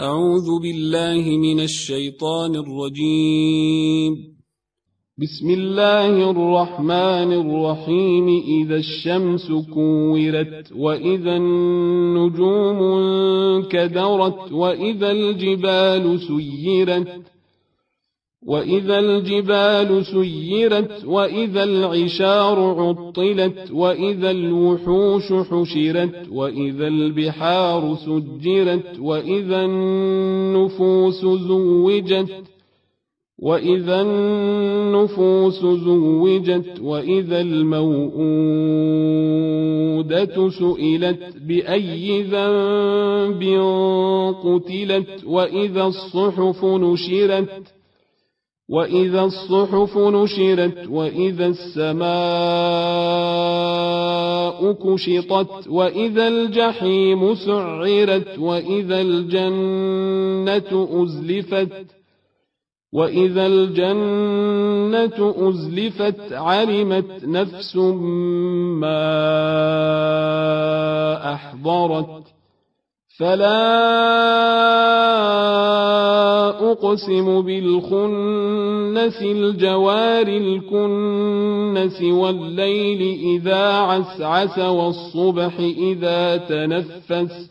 أعوذ بالله من الشيطان الرجيم. بسم الله الرحمن الرحيم. إذا الشمس كورت وإذا النجوم انكدرت وإذا الجبال سيرت وإذا الجبال سيرت وإذا العشار عطلت وإذا الوحوش حشرت وإذا البحار سجرت وإذا النفوس زوجت وإذا النفوس زوجت وإذا الموءودة سئلت بأي ذنب قتلت وإذا الصحف نشرت. وإذا الصحف نشرت وإذا السماء كشطت وإذا الجحيم سعرت وإذا الجنة أزلفت وإذا الجنة أزلفت علمت نفس ما أحضرت فلا أقسم بالخنس الجوار الكنس والليل إذا عسعس والصبح إذا تنفس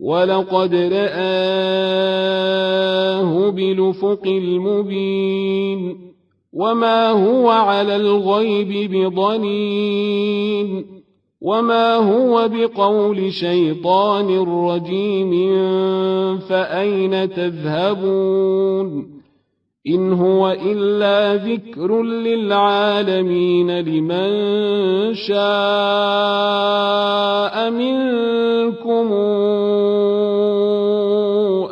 ولقد رآه بالأفق المبين وما هو على الغيب بضنين وما هو بقول شيطان رجيم فأين تذهبون إن هو إلا ذكر للعالمين لمن شاء